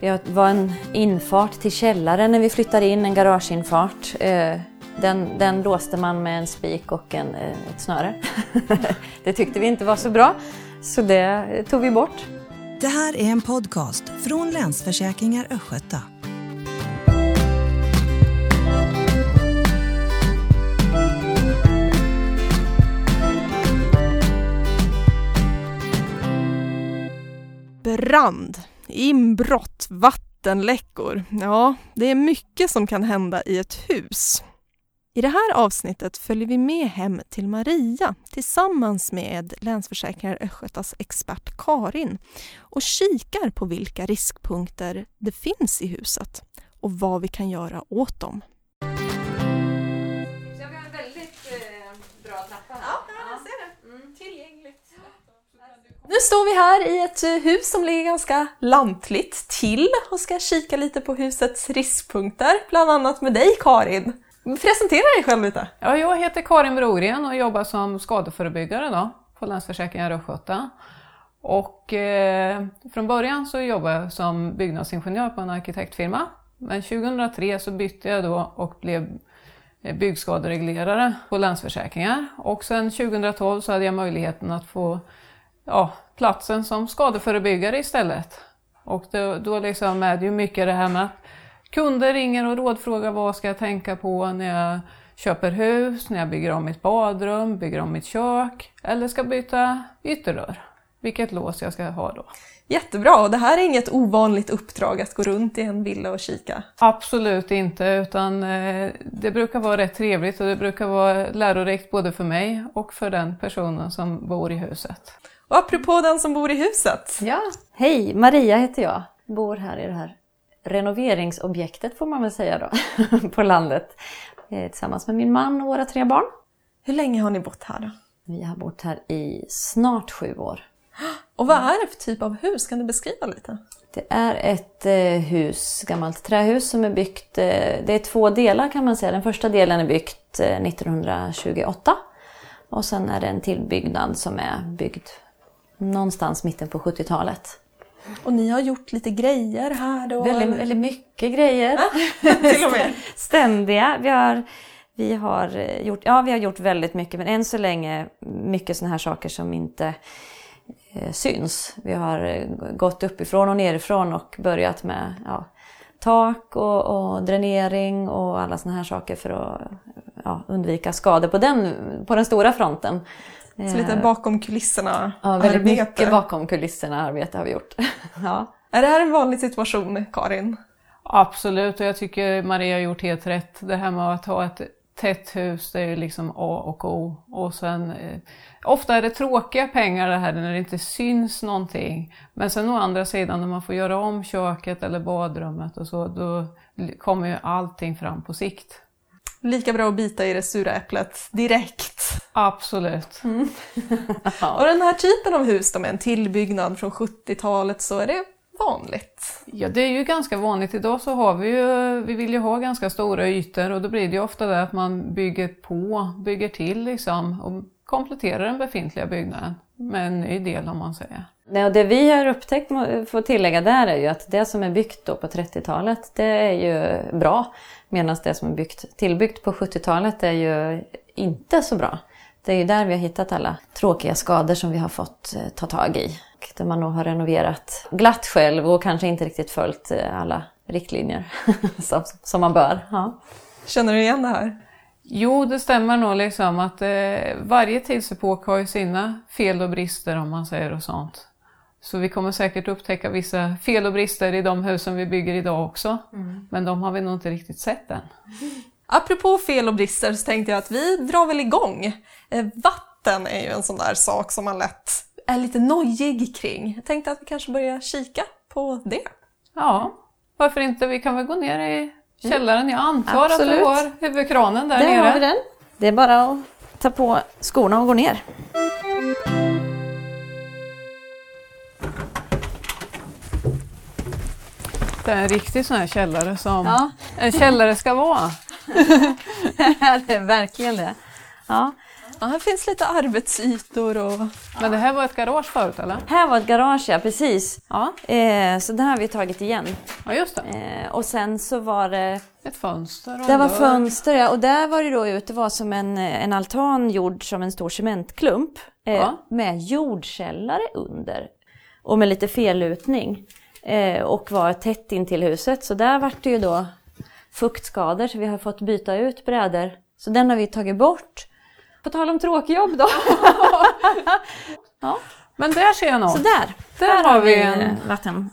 Det var en infart till källaren när vi flyttade in, en garageinfart. Eh, den, den låste man med en spik och en, eh, ett snöre. Det tyckte vi inte var så bra, så det tog vi bort. Det här är en podcast från Länsförsäkringar Östgöta. Brand, inbrott, vattenläckor. Ja, det är mycket som kan hända i ett hus. I det här avsnittet följer vi med hem till Maria tillsammans med Länsförsäkringar Östgötas expert Karin och kikar på vilka riskpunkter det finns i huset och vad vi kan göra åt dem. Nu står vi här i ett eh, hus som ligger ganska lantligt till och ska kika lite på husets riskpunkter, bland annat med dig Karin. Presentera dig själv lite. Ja, jag heter Karin Brogren och jobbar som skadeförebyggare då, på Länsförsäkringar Östgöta. Och eh, från början så jobbade jag som byggnadsingenjör på en arkitektfirma. Men 2003 så bytte jag då och blev eh, byggskadereglerare på Länsförsäkringar. Och sen 2012 så hade jag möjligheten att få ja, platsen som skadeförebyggare istället. Och då, då liksom är det ju mycket det här med att kunder ringer och rådfrågar vad ska jag tänka på när jag köper hus, när jag bygger om mitt badrum, bygger om mitt kök eller ska byta ytterdörr. Vilket lås jag ska ha då. Jättebra, det här är inget ovanligt uppdrag att gå runt i en villa och kika. Absolut inte, utan eh, det brukar vara rätt trevligt och det brukar vara lärorikt både för mig och för den personen som bor i huset. Och apropå den som bor i huset. Ja, hej! Maria heter jag. Bor här i det här renoveringsobjektet får man väl säga då, på landet. Eh, Tillsammans med min man och våra tre barn. Hur länge har ni bott här då? Vi har bott här i snart sju år. Och vad är det för typ av hus? Kan du beskriva lite? Det är ett eh, hus, gammalt trähus som är byggt, eh, det är två delar kan man säga. Den första delen är byggt eh, 1928 och sen är det en tillbyggnad som är byggd någonstans mitten på 70-talet. Och ni har gjort lite grejer här då? Väldigt, väldigt mycket grejer. Ständiga. Vi har, vi, har eh, gjort, ja, vi har gjort väldigt mycket men än så länge mycket sådana här saker som inte eh, syns. Vi har eh, gått uppifrån och nerifrån och börjat med ja, tak och, och dränering och alla sådana här saker för att ja, undvika skador på den, på den stora fronten. Så lite Eh, bakom kulisserna Ja, väldigt arbete. mycket bakom kulisserna arbete har vi gjort. ja. Är det här en vanlig situation, Karin? Absolut, och jag tycker Maria har gjort helt rätt. Det här med att ha ett tätt hus, det är ju liksom A och O. Och sen, eh, ofta är det tråkiga pengar det här när det inte syns någonting. Men sen å andra sidan när man får göra om köket eller badrummet och så, då kommer ju allting fram på sikt. Lika bra att bita i det sura äpplet direkt. Absolut. Och den här typen av hus då, med en tillbyggnad från 70-talet så är det vanligt. Ja, det är ju ganska vanligt. Idag så har vi ju, vi vill ju ha ganska stora ytor och då blir det ju ofta det att man bygger på, bygger till liksom och kompletterar den befintliga byggnaden med en ny del om man säger. Nej, och det vi har upptäckt, får tillägga där, är ju att det som är byggt då på 30-talet, det är ju bra. Medan det som är byggt, tillbyggt på 70-talet är ju inte så bra. Det är ju där vi har hittat alla tråkiga skador som vi har fått eh, ta tag i. Och Där man nog har renoverat glatt själv och kanske inte riktigt följt eh, alla riktlinjer som, som man bör. Ja. Känner du igen det här? Jo, det stämmer nog liksom att eh, varje tidsepok har ju sina fel och brister om man säger och sånt. Så vi kommer säkert upptäcka vissa fel och brister i de husen vi bygger idag också. Men de har vi nog inte riktigt sett än. Apropå fel och brister så tänkte jag att vi drar väl igång. Eh, Vatten är ju en sån där sak som man lätt är lite nojig kring. Jag tänkte att vi kanske börjar kika på det. Ja, varför inte? Vi kan väl gå ner i källaren. Jag antar att Absolut. du har huvudkranen där Där nere. har vi den. Det är bara att ta på skorna och gå ner. Det är en riktig sån här källare som Ja. en källare ska vara. det är verkligen det. Ja. Ja, här finns lite arbetsytor och... Men det här var ett garage förut eller? Här var ett garage, ja precis. Ja, Eh, så det har vi tagit igen. ja just det. Eh, och sen så var det Ett fönster och Det var dörr. fönster ja, och där var det då ut, det var som en, en altan gjord som en stor cementklump. Eh, Ja. Med jordkällare under. Och med lite fellutning. Eh, och var tätt in till huset. Så där vart det ju då fuktskador så vi har fått byta ut brädor. Så den har vi tagit bort. På tal om tråkjobb då. Men där ser jag något. Så där. Där har vi en- vatten...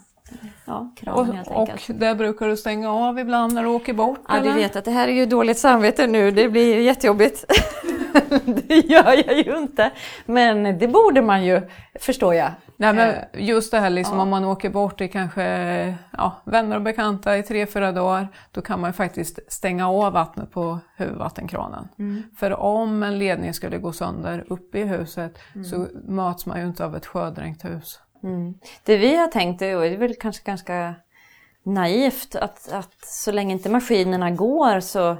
Ja, kran Och, helt och enkelt. där brukar du stänga av ibland när du åker bort? Ja, du eller? vet att det här är ju dåligt samvete nu, det blir jättejobbigt. det gör jag ju inte. Men det borde man ju, förstår jag. Nej, men Eh, just det här liksom, ja. om man åker bort till kanske ja, vänner och bekanta i tre, fyra dagar, då kan man ju faktiskt stänga av vattnet på huvudvattenkranen. Mm. För om en ledning skulle gå sönder uppe i huset så Mm. möts man ju inte av ett sjödränkt hus. Det vi har tänkt, och det är väl kanske ganska naivt, att, att så länge inte maskinerna går så,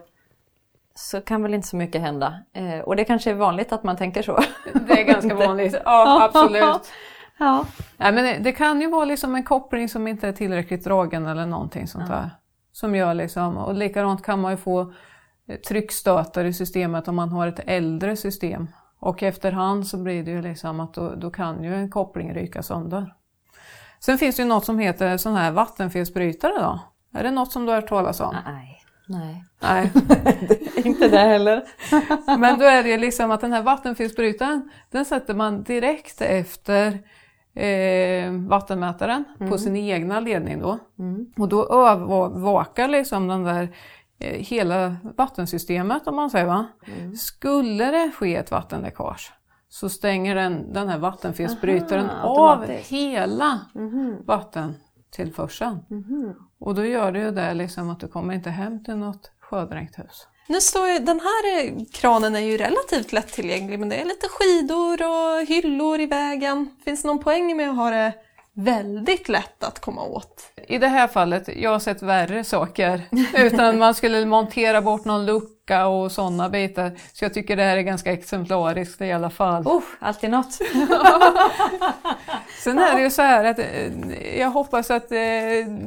så kan väl inte så mycket hända. Eh, och det kanske är vanligt att man tänker så. Det är ganska vanligt. Ja, absolut. Ja. Nej, men det, kan ju vara liksom en koppling som inte är tillräckligt dragen eller någonting sånt där. Som gör liksom, och likadant kan man ju få eh, tryckstötar i systemet om man har ett äldre system. Och efterhand så blir det ju liksom att då, då kan ju en koppling ryka sönder. Sen finns det ju något som heter sån här vattenfelsbrytare då. Är det något som du har hört talas om? Nej. Nej. Nej. inte det heller. Men då är det ju liksom att den här vattenfelsbrytaren, den sätter man direkt efter eh, vattenmätaren på sin egna ledning då. Och då övervakar liksom den där eh, hela vattensystemet om man säger va. Skulle det ske ett vattenläckage så stänger den, den här vattenfelsbrytaren av hela vattentillförseln. Och då gör det ju det liksom att du kommer inte hem till något sjödränkt hus. Nu står ju, den här eh, kranen är ju relativt lättillgänglig men det är lite skidor och hyllor i vägen. Finns det någon poäng med att ha det väldigt lätt att komma åt? I det här fallet, jag har sett värre saker. Utan man skulle montera bort någon lucka och sådana bitar. Så jag tycker det här är ganska exemplariskt i alla fall. Oh, alltid något. Sen är det ju så här att eh, jag hoppas att eh,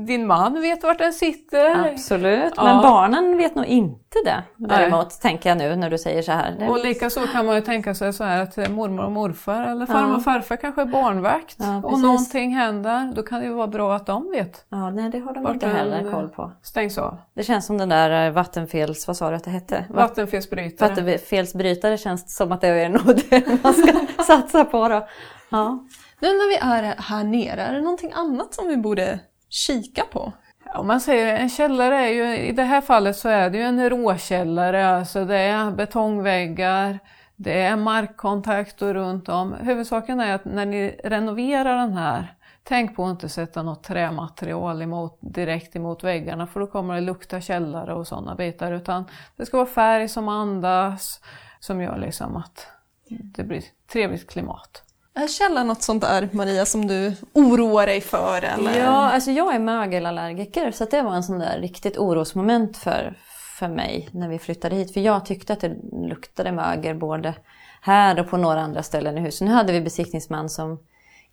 din man vet vart den sitter. Absolut, Ja. men barnen vet nog inte det däremot, tänker jag nu när du säger så här. Och likaså kan man ju tänka sig så här att eh, mormor och morfar eller farmor och farfar kanske är barnvakt. Ja, och någonting händer, då kan det ju vara bra att de vet. Ja, nej det har de inte heller koll på. Stängs av. Det känns som den där vattenfels, vad sa du att det hette? Vatt- Vattenfelsbrytare. Vattenfelsbrytare känns som att det är nog det man ska satsa på då. Ja. Nu när vi är här nere, är det någonting annat som vi borde kika på? Om man säger en källare är ju, i det här fallet så är det ju en råkällare, alltså det är betongväggar, det är markkontakt och runt om. Huvudsaken är att när ni renoverar den här, tänk på att inte sätta något trämaterial emot, direkt emot väggarna för då kommer det lukta källare och sådana bitar. Utan det ska vara färg som andas, som gör liksom att det blir trevligt klimat. Är källan något sånt där, Maria, som du oroar dig för? Eller? ja, alltså jag är mögelallergiker så det var en sån där riktigt orosmoment för, för mig när vi flyttade hit. För jag tyckte att det luktade mögel både här och på några andra ställen i huset. Nu hade vi besiktningsman som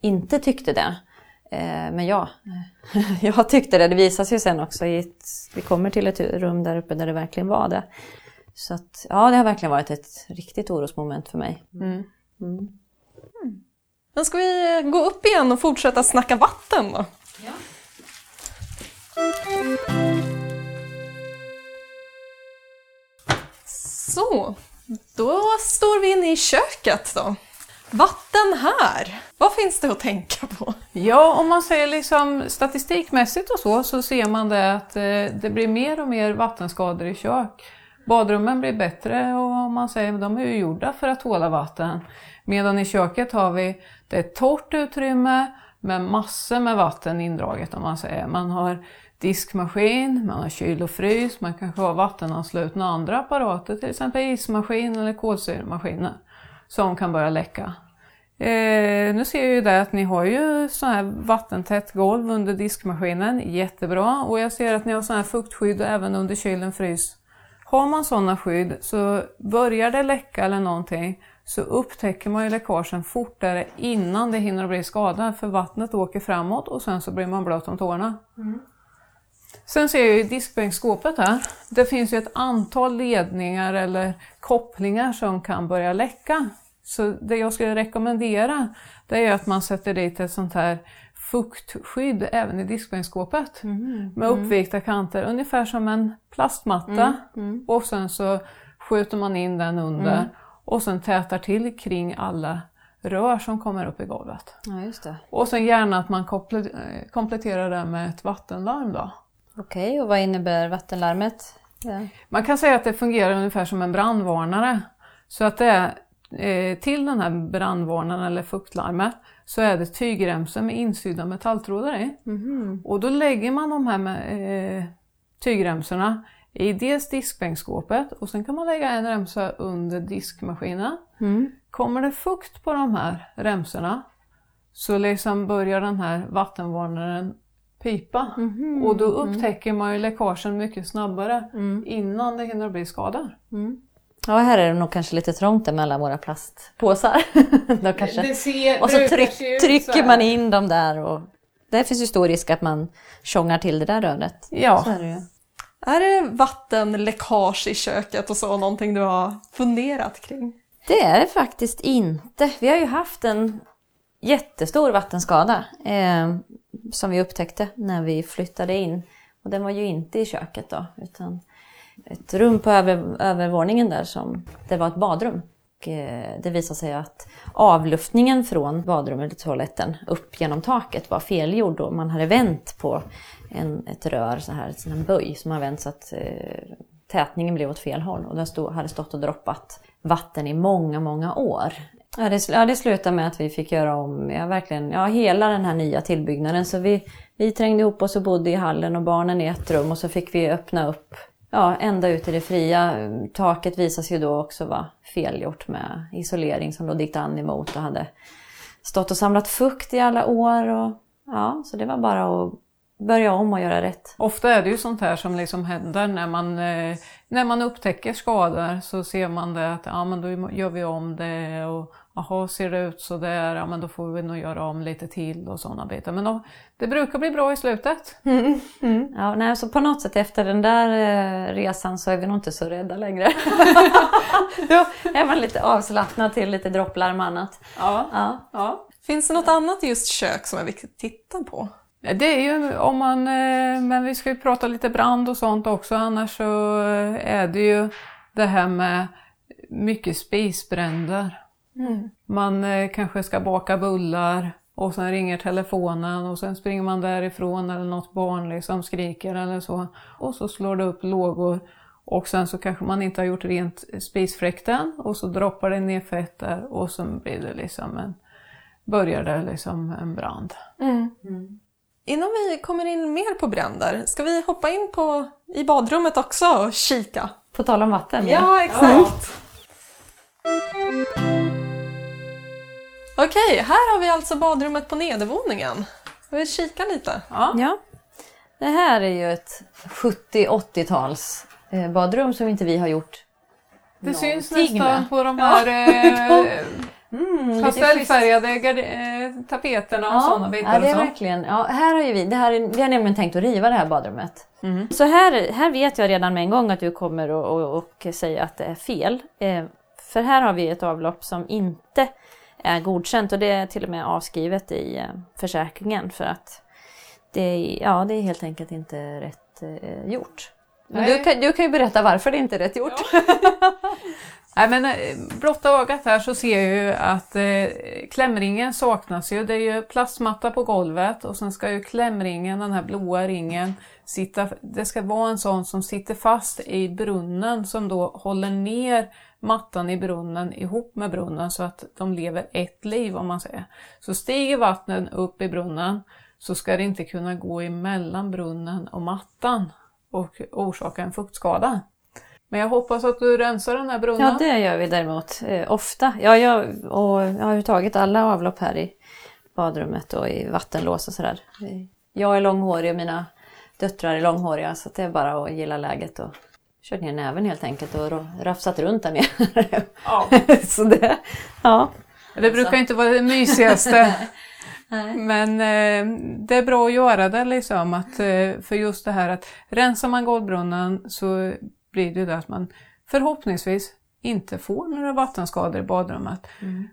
inte tyckte det. Eh, Men ja, jag tyckte det. Det visas ju sen också. I ett, vi kommer till ett rum där uppe där det verkligen var det. Så att, ja, det har verkligen varit ett riktigt orosmoment för mig. Men ska vi gå upp igen och fortsätta snacka vatten då? Så, då står vi inne i köket då. Vatten här, vad finns det att tänka på? Ja, om man säger liksom statistikmässigt och så, så ser man det att eh, det blir mer och mer vattenskador i kök. Badrummen blir bättre och om man säger de är ju gjorda för att tåla vatten. Medan i köket har vi det är ett torrt utrymme med massor med vatten indraget om man säger. Man har diskmaskin, man har kyl och frys, man kanske har vattenanslutna andra apparater, till exempel ismaskin eller kolsyremaskiner som kan börja läcka. Eh, nu ser jag ju det att ni har ju så här vattentätt golv under diskmaskinen, jättebra. Och jag ser att ni har så här fuktskydd även under kylen frys. Har man sådana skydd så börjar det läcka eller någonting så upptäcker man ju läckagen fortare innan det hinner bli skada för vattnet åker framåt och sen så blir man blöt om tårna. Sen ser jag i diskbänkskåpet här, det finns ju ett antal ledningar eller kopplingar som kan börja läcka. Så det jag skulle rekommendera det är att man sätter dit ett sånt här fuktskydd även i diskbänkskåpet med uppvikta kanter, ungefär som en plastmatta. Och sen så skjuter man in den under och sen tätar till kring alla rör som kommer upp i golvet. Ja. Och sen gärna att man eh, kompletterar det med ett vattenlarm då. Okej, och vad innebär vattenlarmet? Ja. Man kan säga att det fungerar ungefär som en brandvarnare. Så att det är till den här brandvarnaren eller fuktlarmet så är det tygremsor med insydda metalltrådar i. Och då lägger man de här med, eh, tygremsorna i dels diskbänkskåpet och sen kan man lägga en remsa under diskmaskinen. Kommer det fukt på de här remsorna så liksom börjar den här vattenvarnaren pipa. Och då upptäcker man ju läckagen mycket snabbare innan det hinner bli skador. Ja, här är det nog kanske lite trångt mellan våra plastpåsar. Då kanske. ser, Och så tryck, trycker man in dem där och det finns ju stor risk att man tjongar till det där röret. Ja. Så är det ju. Är det vattenläckage i köket och så någonting du har funderat kring? Det är det faktiskt inte. Vi har ju haft en jättestor vattenskada eh, som vi upptäckte när vi flyttade in. Och den var ju inte i köket då, utan ett rum på över, övervåningen där som det var ett badrum. Och, eh, det visade sig att avluftningen från badrummet och toaletten upp genom taket var felgjord och man hade vänt på en, ett rör, så här, en böj som har vänt så att eh, tätningen blev åt fel håll och där stod, hade stått och droppat vatten i många, många år. Ja det, ja, det slutade med att vi fick göra om ja, verkligen, ja, hela den här nya tillbyggnaden. Så vi, vi trängde ihop oss och bodde i hallen och barnen i ett rum och så fick vi öppna upp ja, ända ut i det fria. Taket visade sig ju då också vara felgjort med isolering som låg dikt an emot och hade stått och samlat fukt i alla år. Och, ja, så det var bara att börja om och göra rätt. Ofta är det ju sånt här som liksom händer när man, eh, när man upptäcker skador så ser man det att ja, men då gör vi om det och jaha, ser det ut så där, ja men då får vi nog göra om lite till och sådana bitar. Men då, det brukar bli bra i slutet. Ja, nej, så på något sätt efter den där eh, resan så är vi nog inte så rädda längre. Då är man lite avslappnad till lite dropplarm och annat. Ja. Ja. ja. Finns det något annat just kök som är viktigt att titta på? Det är ju om man, eh, men vi ska ju prata lite brand och sånt också, annars så eh, är det ju det här med mycket spisbränder. Man eh, kanske ska baka bullar och sen ringer telefonen och sen springer man därifrån eller något barn liksom skriker eller så. Och så slår det upp lågor och sen så kanske man inte har gjort rent spisfläkten och så droppar det ner fett där och så blir det liksom en, börjar det liksom en brand. Innan vi kommer in mer på bränder, ska vi hoppa in på, i badrummet också och kika? På tal om vatten. Ja, exakt. Okej, här har vi alltså badrummet på nedervåningen. Vi kika lite. Ja. ja. Det här är ju ett 70-80-tals eh, badrum som inte vi har gjort. Det syns nästan med. på de här eh, Mm, pastellfärgade gard- eh, tapeterna och sådana bitar. Ja, det är verkligen. Ja, här har ju vi, det här är, vi har nämligen tänkt att riva det här badrummet. Mm. Så här, här vet jag redan med en gång att du kommer och, och, och säga att det är fel. Eh, för här har vi ett avlopp som inte är godkänt och det är till och med avskrivet i eh, försäkringen för att det, är- ja, det är helt enkelt inte rätt eh, gjort. Men du, kan, du kan ju berätta varför det inte är rätt gjort. Nej, men, eh, blotta ögat här så ser jag ju att eh, klämringen saknas ju. Det är ju plastmatta på golvet och sen ska ju klämringen, den här blåa ringen, sitta, det ska vara en sån som sitter fast i brunnen som då håller ner mattan i brunnen ihop med brunnen så att de lever ett liv om man säger. Så stiger vattnet upp i brunnen så ska det inte kunna gå emellan brunnen och mattan och orsaka en fuktskada. Men jag hoppas att du rensar den här brunnen. Ja, det gör vi däremot eh, ofta. Ja, jag, och jag har ju tagit alla avlopp här i badrummet och i vattenlås och sådär. Jag är långhårig och mina döttrar är långhåriga så det är bara att gilla läget och kört ner näven helt enkelt och rafsat runt där nere. Ja. så det, ja. Det brukar inte vara det mysigaste. Men eh, det är bra att göra det liksom. Att, eh, för just det här att rensar man golvbrunnen så blir det ju det att man förhoppningsvis inte får några vattenskador i badrummet.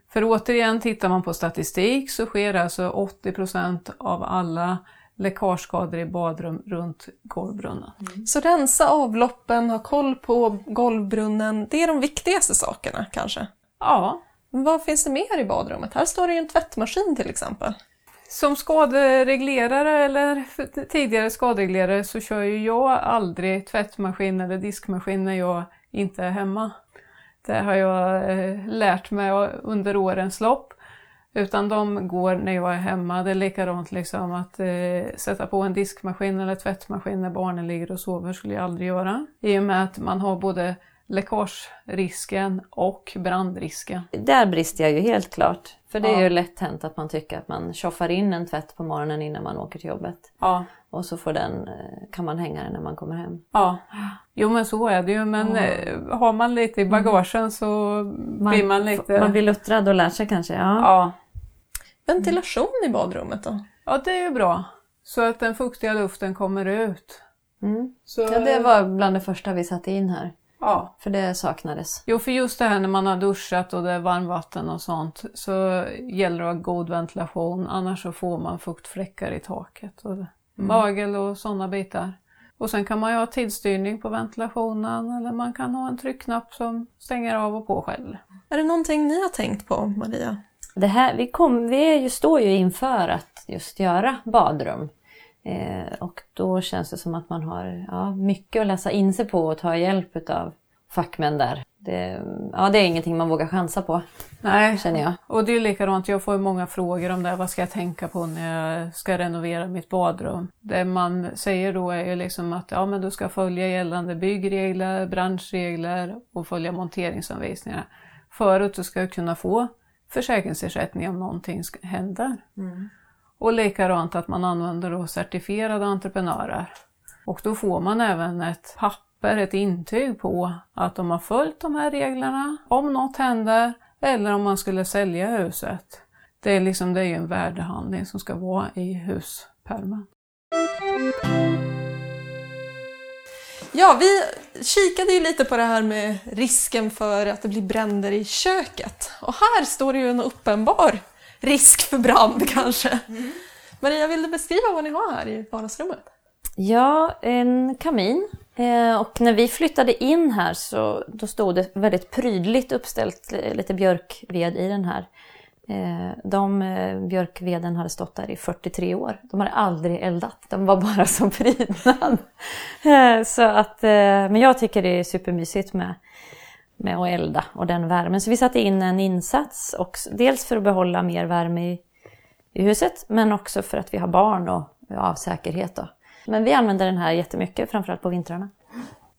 För återigen, tittar man på statistik så sker alltså 80% av alla läckageskador i badrum runt golvbrunnen. Så rensa avloppen, ha koll på golvbrunnen, det är de viktigaste sakerna kanske. Ja, vad finns det mer i badrummet? Här står det ju en tvättmaskin till exempel. Som skadereglerare eller tidigare skadereglerare så kör ju jag aldrig tvättmaskin eller diskmaskin när jag inte är hemma. Det har jag eh, lärt mig under årens lopp. Utan de går när jag är hemma. Det är likadant liksom att eh, sätta på en diskmaskin eller tvättmaskin när barnen ligger och sover skulle jag aldrig göra. I och med att man har både läckagerisken och brandrisken. Där brister jag ju helt klart. För det är Ja. ju lätt hänt att man tycker att man tjoffar in en tvätt på morgonen innan man åker till jobbet. Ja. Och så får den, eh, kan man hänga den när man kommer hem. Ja, jo men så är det ju. Men eh, har man lite i bagagen så blir man lite... Man blir luttrad och lär sig kanske. Ja. ja. Ventilation i badrummet då? ja, det är ju bra. Så att den fuktiga luften kommer ut. Mm. Så, ja, det var bland det första vi satte in här. Ja. För det saknades. Jo, för just det här när man har duschat och det är varmvatten och sånt så gäller det att ha god ventilation. Annars så får man fuktfläckar i taket. Och Magel och sådana bitar. Och sen kan man ju ha tidsstyrning på ventilationen eller man kan ha en tryckknapp som stänger av och på själv. Är det någonting ni har tänkt på, Maria? Det här, vi, kom, vi är ju, står ju inför att just göra badrum. Eh, och då känns det som att man har ja, mycket att läsa in sig på och ta hjälp av fackmän där. Det, ja, det är ingenting man vågar chansa på, Nej, känner jag. Och det är likadant, jag får många frågor om det. Vad ska jag tänka på när jag ska renovera mitt badrum? Det man säger då är ju liksom att ja, men du ska följa gällande byggregler, branschregler och följa monteringsanvisningar. För att du ska kunna få försäkringsersättning om någonting händer. Och likadant att man använder då certifierade entreprenörer. Och då får man även ett papper, ett intyg på att de har följt de här reglerna om något händer eller om man skulle sälja huset. Det är, liksom, det är ju en värdehandling som ska vara i huspärmen. Ja, vi kikade ju lite på det här med risken för att det blir bränder i köket. Och här står det ju en uppenbar risk för brand kanske. Maria, vill du beskriva vad ni har här i vardagsrummet? Ja, en kamin. Eh, och när vi flyttade in här så då stod det väldigt prydligt uppställt eh, lite björkved i den här. Eh, de björkveden hade stått där i 43 år. De hade aldrig eldat. De var bara som prydnad. Så att, men jag tycker det är supermysigt med, med att elda och den värmen. Så vi satte in en insats. Och dels för att behålla mer värme i, i huset men också för att vi har barn och av säkerhet. Då. Men vi använder den här jättemycket, framförallt på vintrarna.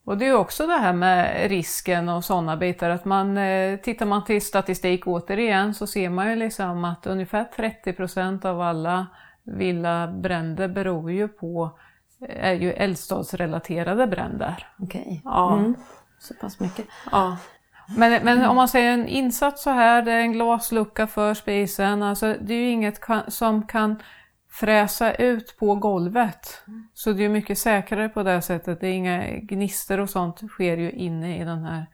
Och det är också det här med risken och sådana bitar att man, eh, tittar man till statistik återigen så ser man ju liksom att ungefär 30% av alla villabränder beror ju på, är ju eldstadsrelaterade bränder. Okej. Ja. Mm. Så pass mycket. Ja. Men, men om man säger en insats så här, det är en glaslucka för spisen, alltså det är ju inget som kan fräsa ut på golvet. Så det är mycket säkrare på det sättet, det är inga gnister och sånt sker ju inne i den här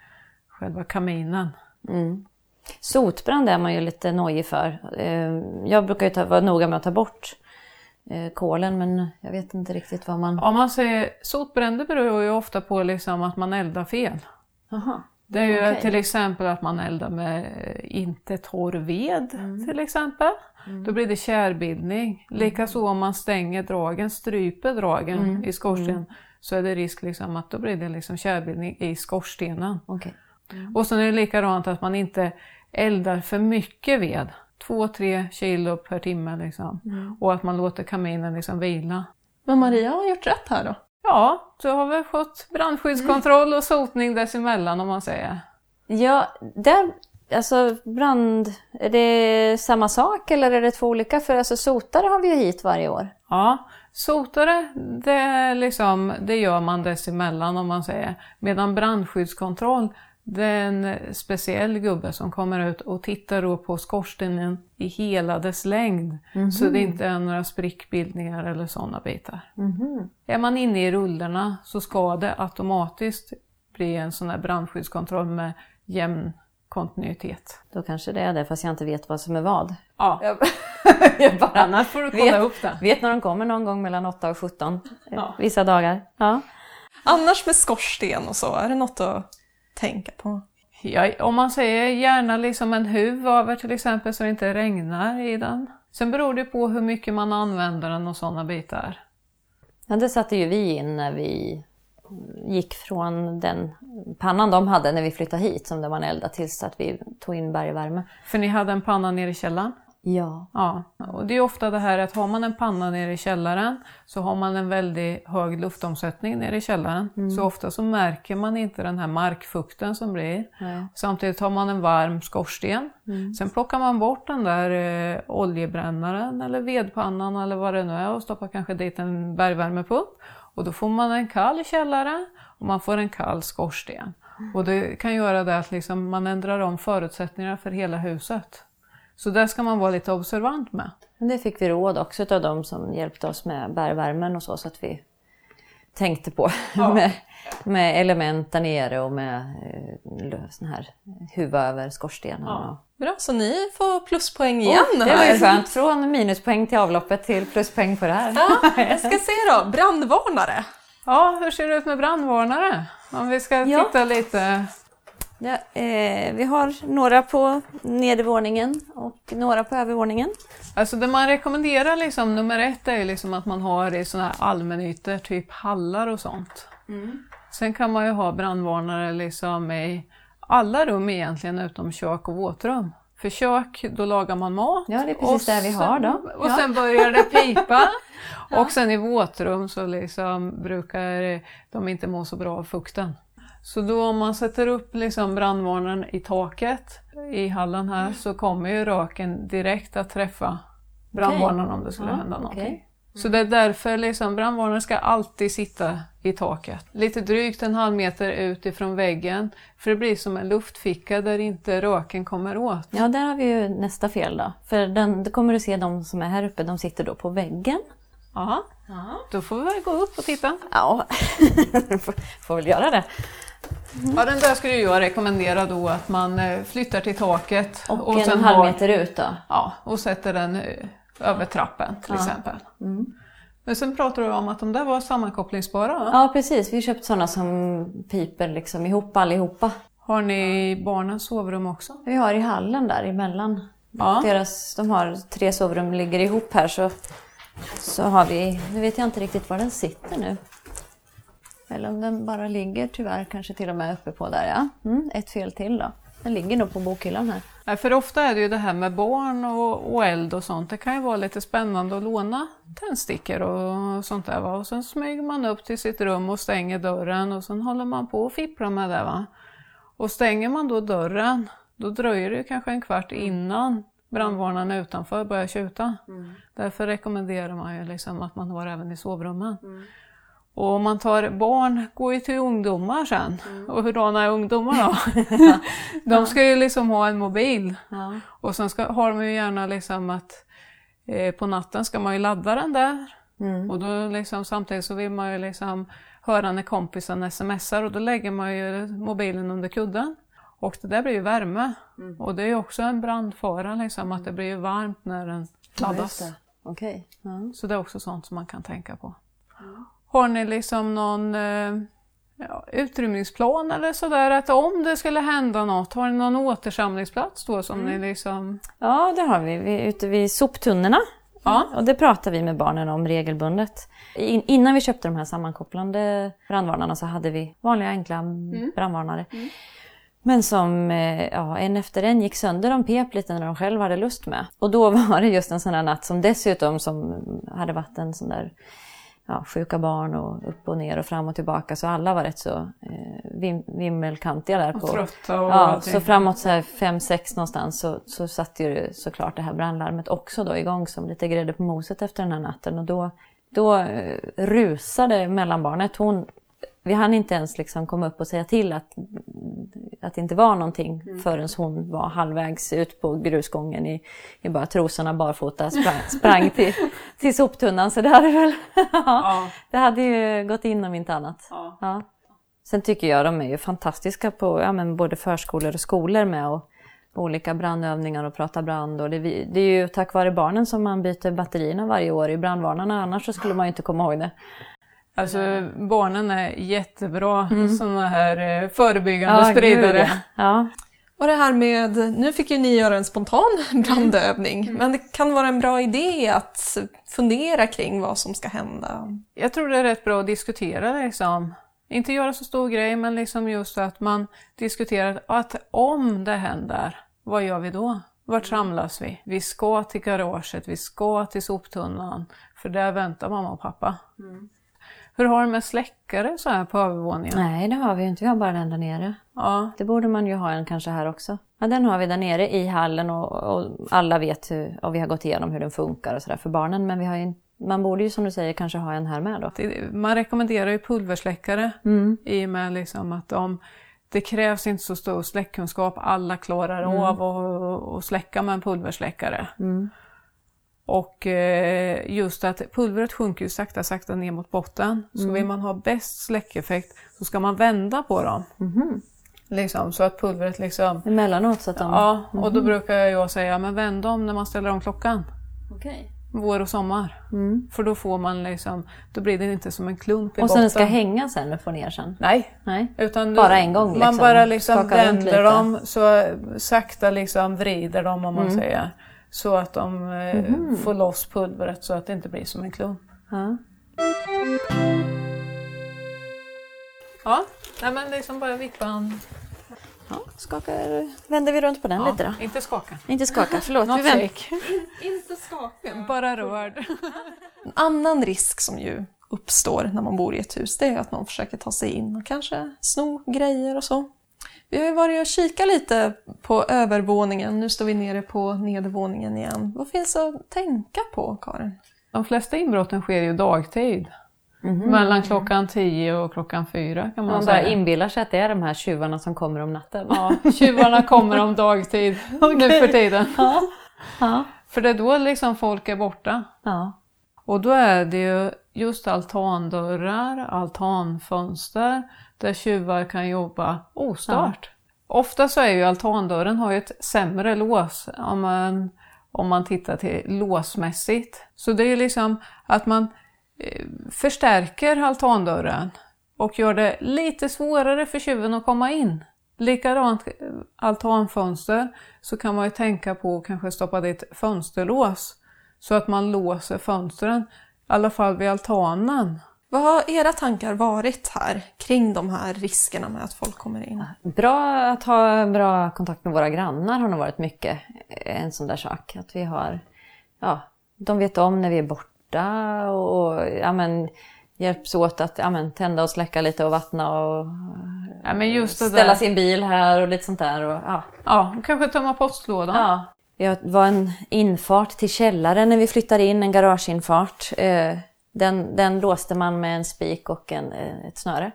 själva kaminen. Mm. Sotbrand är man ju lite nojig för. Eh, Jag brukar ju ta, vara noga med att ta bort kolen men jag vet inte riktigt vad man... Om man säger sotbränder beror ju ofta på liksom att man eldar fel. Aha. Det är ju Okej. till exempel att man eldar med eh, inte torr ved Mm. till exempel. Då blir det kärbildning. Likaså om man stänger dragen, stryper dragen Mm. i skorstenen så är det risk liksom att då blir det liksom kärbildning i skorstenen. Okej. Och sen är det likadant att man inte eldar för mycket ved. 2-3 kilo per timme liksom. Mm. Och att man låter kaminen liksom vila. Men Maria har gjort rätt här då. Ja, så har vi fått brandskyddskontroll och sotning dessemellan om man säger. Ja, där, alltså brand, är det samma sak eller är det två olika? För alltså sotare har vi ju hit varje år. Ja, Sotare, det, liksom, det gör man dessemellan om man säger. Medan brandskyddskontroll, det är en speciell gubbe som kommer ut och tittar då på skorstenen i hela dess längd. Så det inte är några sprickbildningar eller sådana bitar. Är man inne i rullerna så ska det automatiskt bli en sån här brandskyddskontroll med jämn kontinuitet. Då kanske det är det, fast jag inte vet vad som är vad. Ja, Jag, jag bara annars får du kolla vet, upp det. vet när de kommer någon gång mellan 8 och 17. Ja. Vissa dagar. Ja. Annars med skorsten och så, är det något att tänka på? Ja, om man säger gärna liksom en huv över till exempel så det inte regnar i den. Sen beror det på hur mycket man använder den och sådana bitar. Ja, det satte ju vi in när vi gick från den pannan de hade när vi flyttade hit som det var en elda tills att vi tog in bergvärme. För ni hade en panna nere i källaren? Ja. Ja, och det är ofta det här att har man en panna nere i källaren så har man en väldigt hög luftomsättning nere i källaren. Så ofta så märker man inte den här markfukten som blir. Nej. Samtidigt har man en varm skorsten. Sen plockar man bort den där eh, oljebrännaren eller vedpannan eller vad det nu är och stoppar kanske dit en bergvärmepump. Och då får man en kall källare och man får en kall skorsten. Och det kan göra det att liksom man ändrar om förutsättningarna för hela huset. Så där ska man vara lite observant med. Men det fick vi råd också av de som hjälpte oss med bergvärmen och så, så att vi tänkte på med, med element där nere och med eh, sån här huva över skorstenen. Ja. Bra, så ni får pluspoäng igen Och, det var ju skönt, från minuspoäng till avloppet till pluspoäng på det här. Ja, jag ska se då. Brandvarnare. Ja, hur ser det ut med brandvarnare? Om vi ska Ja. titta lite. Ja, eh, vi har några på nedervåningen och några på övervåningen. Alltså det man rekommenderar liksom, nummer ett är liksom att man har i sådana här allmännytor, typ hallar och sånt. Sen kan man ju ha brandvarnare liksom i alla rum egentligen utom kök och våtrum. För kök, då lagar man mat. Ja, det är precis och det vi har då. Och Ja. sen börjar det pipa. Och sen i våtrum så liksom brukar de inte må så bra av fukten. Så då om man sätter upp liksom brandvarnaren i taket i hallen här så kommer ju röken direkt att träffa brandvarnaren om det skulle Ja, hända någonting. Så det är därför liksom brandvarnaren ska alltid sitta i taket. Lite drygt en halv meter ut ifrån väggen. För det blir som en luftficka där inte röken kommer åt. Ja, där har vi ju nästa fel då. För den, då kommer du se de som är här uppe, de sitter då på väggen. Aha. Då får vi väl gå upp och titta. Ja, får väl göra det. Ja, den där skulle jag rekommendera då att man eh, flyttar till taket Och, en sen halv har- meter ut då. Ja, och sätter den eh, över trappen till exempel. Mm. Men sen pratar du om att de där var sammankopplingsbara. va? Ja, precis. Vi har köpt sådana som piper liksom ihop allihopa. Har ni barnens sovrum också? Vi har i hallen där emellan. Ja. Deras, de har tre sovrum ligger ihop här så, så har vi, nu vet jag inte riktigt var den sitter nu. Eller om den bara ligger tyvärr kanske till och med uppe på där ja. Mm, ett fel till då. Den ligger nog på bokhyllan här. Nej, för ofta är det ju det här med barn och, och eld och sånt. Det kan ju vara lite spännande att låna tändstickor och sånt där. Va? Och sen smyger man upp till sitt rum och stänger dörren och sen håller man på och fipplar med det. Va? Och stänger man då dörren, då dröjer det kanske en kvart innan brandvarnaren utanför börjar tjuta. Därför rekommenderar man ju liksom att man har även i sovrummen. Och om man tar barn, går ju till ungdomar sen. Och hurdana är ungdomar då? de ska ju liksom ha en mobil. Ja. Och sen ska, har de ju gärna liksom att eh, på natten ska man ju ladda den där. Mm. Och då liksom, samtidigt så vill man ju liksom höra när kompisen smsar och då lägger man ju mobilen under kudden. Och det där blir ju värme. Mm. Och det är ju också en brandfara liksom, att det blir ju varmt när den laddas. Okej. Ja. Så det är också sånt som man kan tänka på. Har ni liksom någon eh, ja, utrymningsplan eller sådär att om det skulle hända något, har ni någon återsamlingsplats då som ni liksom... Ja, det har vi. Vi är ute vid soptunnorna. Ja. Och det pratar vi med barnen om regelbundet. In, innan vi köpte de här sammankopplande brandvarnarna så hade vi vanliga enkla brandvarnare. Men som eh, ja, en efter en gick sönder. De pep lite när de själva hade lust med. Och då var det just en sån här natt som dessutom som hade varit en sån där ja, sjuka barn och upp och ner och fram och tillbaka. Så alla var rätt så eh, vim, vimmelkantiga där. Och på, trötta och Ja, allting. så framåt så här fem sex någonstans så, så satte ju såklart det här brandlarmet också då igång som lite grädde på moset efter den här natten. Och då Då eh, rusade mellanbarnet. Hon, vi hann inte ens liksom komma upp och säga till att, att det inte var någonting förrän hon var halvvägs ut på grusgången i, i bara trosorna barfota sprang, sprang till, till soptunnan. Så det hade väl ja, det hade ju gått in om inte annat. Ja. Ja. Sen tycker jag de är ju fantastiska på ja, men både förskolor och skolor med och olika brandövningar och prata brand. Och det, det är ju tack vare barnen som man byter batterierna varje år i brandvarnarna, annars skulle man ju inte komma ihåg det. Alltså barnen är jättebra sådana här eh, förebyggande gud, spridare. ja. ja. Och det här med, nu fick ju ni göra en spontan brandövning, men det kan vara en bra idé att fundera kring vad som ska hända. Jag tror det är rätt bra att diskutera liksom. Inte göra så stor grej, men liksom just att man diskuterar att om det händer, vad gör vi då? Vart samlas vi? Vi ska till garaget, vi ska till soptunnan, för där väntar mamma och pappa. Hur har du med släckare så här på övervåningen? Nej, det har vi ju inte. Vi har bara den där nere. Ja, Det borde man ju ha en kanske här också. Ja, den har vi där nere i hallen och, och alla vet hur, och vi har gått igenom hur den funkar och sådär för barnen. Men vi har ju, man borde ju som du säger kanske ha en här med då. det, man rekommenderar ju pulversläckare Mm. i och med liksom att de, det krävs inte så stor släckkunskap, alla klarar av att släcka med en pulversläckare. Och eh, just att pulvret sjunker ju sakta, sakta ner mot botten. Så vill man ha bäst släckeffekt så ska man vända på dem. Liksom, så att pulvret liksom... Emellanåt så att de... Ja, och då brukar jag säga, men vänd om när man ställer om klockan. Okej. Vår och sommar. För då får man liksom, då blir det inte som en klump i Och botten. den ska hänga sen och få ner sen? Nej, Nej. utan Bara du- en gång, Man liksom. bara liksom vänder dem, så sakta liksom vrider dem om man Mm. säger. Så att de Mhm. får loss pulvret så att det inte blir som en klump. Ja. Ja, nej men liksom bara vippa en... ja, skakar, vänder vi runt på den lite då. Inte skaka. Inte skaka, förlåt. Vi vänder. Inte skaka. Bara rörd. En annan risk som ju uppstår när man bor i ett hus, det är att någon försöker ta sig in och kanske sno grejer och så. Vi har ju varit och kikat lite på övervåningen, nu står vi nere på nedervåningen igen. Vad finns att tänka på, Karin? De flesta inbrotten sker ju dagtid. Mellan klockan 10 och klockan 4 kan man Man bara säga. inbillar sig att det är de här tjuvarna som kommer om natten. Ja, tjuvarna kommer om dagtid nu för tiden. Ja. För det är då liksom folk är borta. ja. Och då är det ju just altandörrar, altanfönster där tjuvar kan jobba ostört. Ofta så är ju altandörren har ju ett sämre lås om man, om man tittar till låsmässigt. Så det är liksom att man eh, förstärker altandörren och gör det lite svårare för tjuven att komma in. Likadant eh, altanfönster så kan man ju tänka på att kanske stoppa dit fönsterlås så att man låser fönstren, i alla fall vid altanen. Vad har era tankar varit här kring de här riskerna med att folk kommer in? Bra att ha bra kontakt med våra grannar har nog varit mycket en sån där sak. Att vi har, ja, de vet om när vi är borta och, och ja, men, hjälps åt att ja, men, tända och släcka lite och vattna och Ja, men just det ställa där. sin bil här och lite sånt där. Och, ja. Ja, kanske tömma postlådan. Ja. Det var en infart till källaren när vi flyttade in, en garageinfart. Eh, Den, den låste man med en spik och en, eh, ett snöre.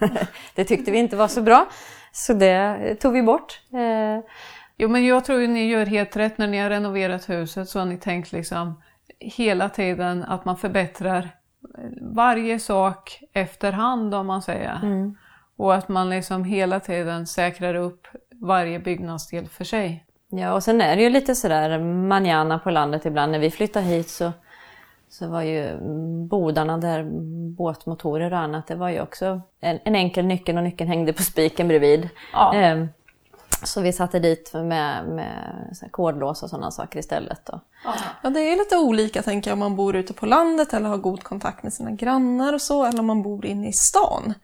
det tyckte vi inte var så bra, så det tog vi bort. Eh, Jo, men jag tror ju ni gör helt rätt när ni har renoverat huset så har ni tänkt liksom hela tiden att man förbättrar varje sak efterhand om man säger. Och att man liksom hela tiden säkrar upp varje byggnadsdel för sig. Ja, och sen är det ju lite sådär manjana på landet ibland. När vi flyttade hit så, så var ju bodarna där båtmotorer och annat, det var ju också en, en enkel nyckel och nyckeln hängde på spiken bredvid. Ja. Ehm, så vi satte dit med, med kodlås och sådana saker istället. Då. Ja, det är lite olika tänker jag om man bor ute på landet eller har god kontakt med sina grannar och så, eller om man bor inne i stan.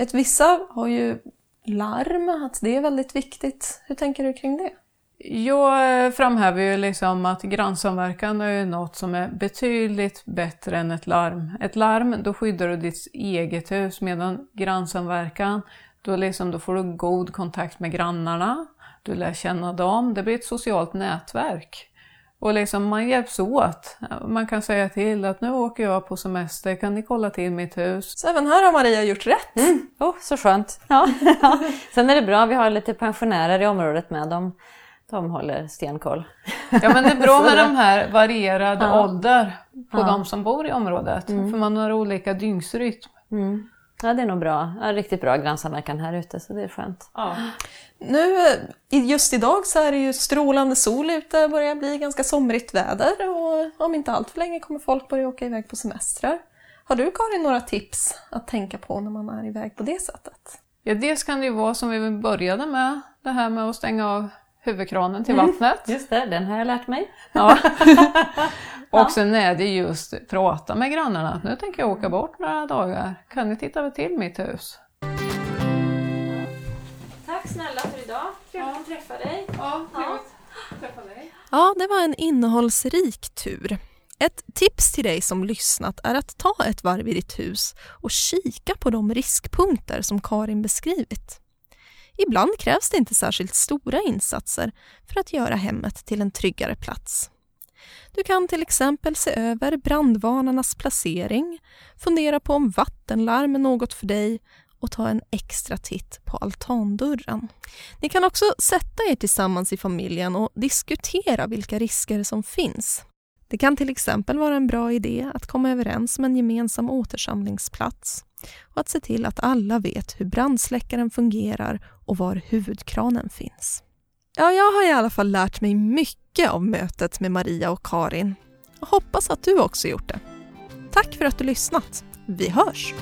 Ett vissa har ju larm, att det är väldigt viktigt. Hur tänker du kring det? Jag framhäver ju liksom att grannsamverkan är något som är betydligt bättre än ett larm. Ett larm, då skyddar du ditt eget hus medan grannsamverkan, då, liksom, då får du god kontakt med grannarna, du lär känna dem, det blir ett socialt nätverk. Och liksom man hjälps åt. Man kan säga till att nu åker jag på semester, kan ni kolla till mitt hus? Så även här har Maria gjort rätt. Mm. Oh, så skönt. Ja. Sen är det bra, vi har lite pensionärer i området med. De, de håller stenkoll. Ja men det är bra med de här varierad Ja. ålder på Ja. de som bor i området. För man har olika dygnsrytm. Mm. Ja, det är nog bra. Ja, riktigt bra grannsamverkan här ute, så det är skönt. Nu, eh, just idag så är det ju strålande sol ute, börjar bli ganska somrigt väder och om inte allt för länge kommer folk börja åka iväg på semestrar. Har du Karin några tips att tänka på när man är iväg på det sättet? Ja, dels kan det ju vara som vi började med, det här med att stänga av huvudkranen till vattnet. Just det, den har jag lärt mig. Ja. Och sen är det just prata med grannarna. Nu tänker jag åka bort några dagar. Kan ni titta till mitt hus? Tack snälla för idag. Trevligt att träffa dig. Ja, trevligt att träffa dig. Ja, det var en innehållsrik tur. Ett tips till dig som lyssnat är att ta ett varv i ditt hus och kika på de riskpunkter som Karin beskrivit. Ibland krävs det inte särskilt stora insatser för att göra hemmet till en tryggare plats. Du kan till exempel se över brandvarnarnas placering, fundera på om vattenlarm är något för dig och ta en extra titt på altandörren. Ni kan också sätta er tillsammans i familjen och diskutera vilka risker som finns. Det kan till exempel vara en bra idé att komma överens om en gemensam återsamlingsplats och att se till att alla vet hur brandsläckaren fungerar och var huvudkranen finns. Ja, jag har i alla fall lärt mig mycket av mötet med Maria och Karin. Jag hoppas att du också gjort det. Tack för att du lyssnat. Vi hörs!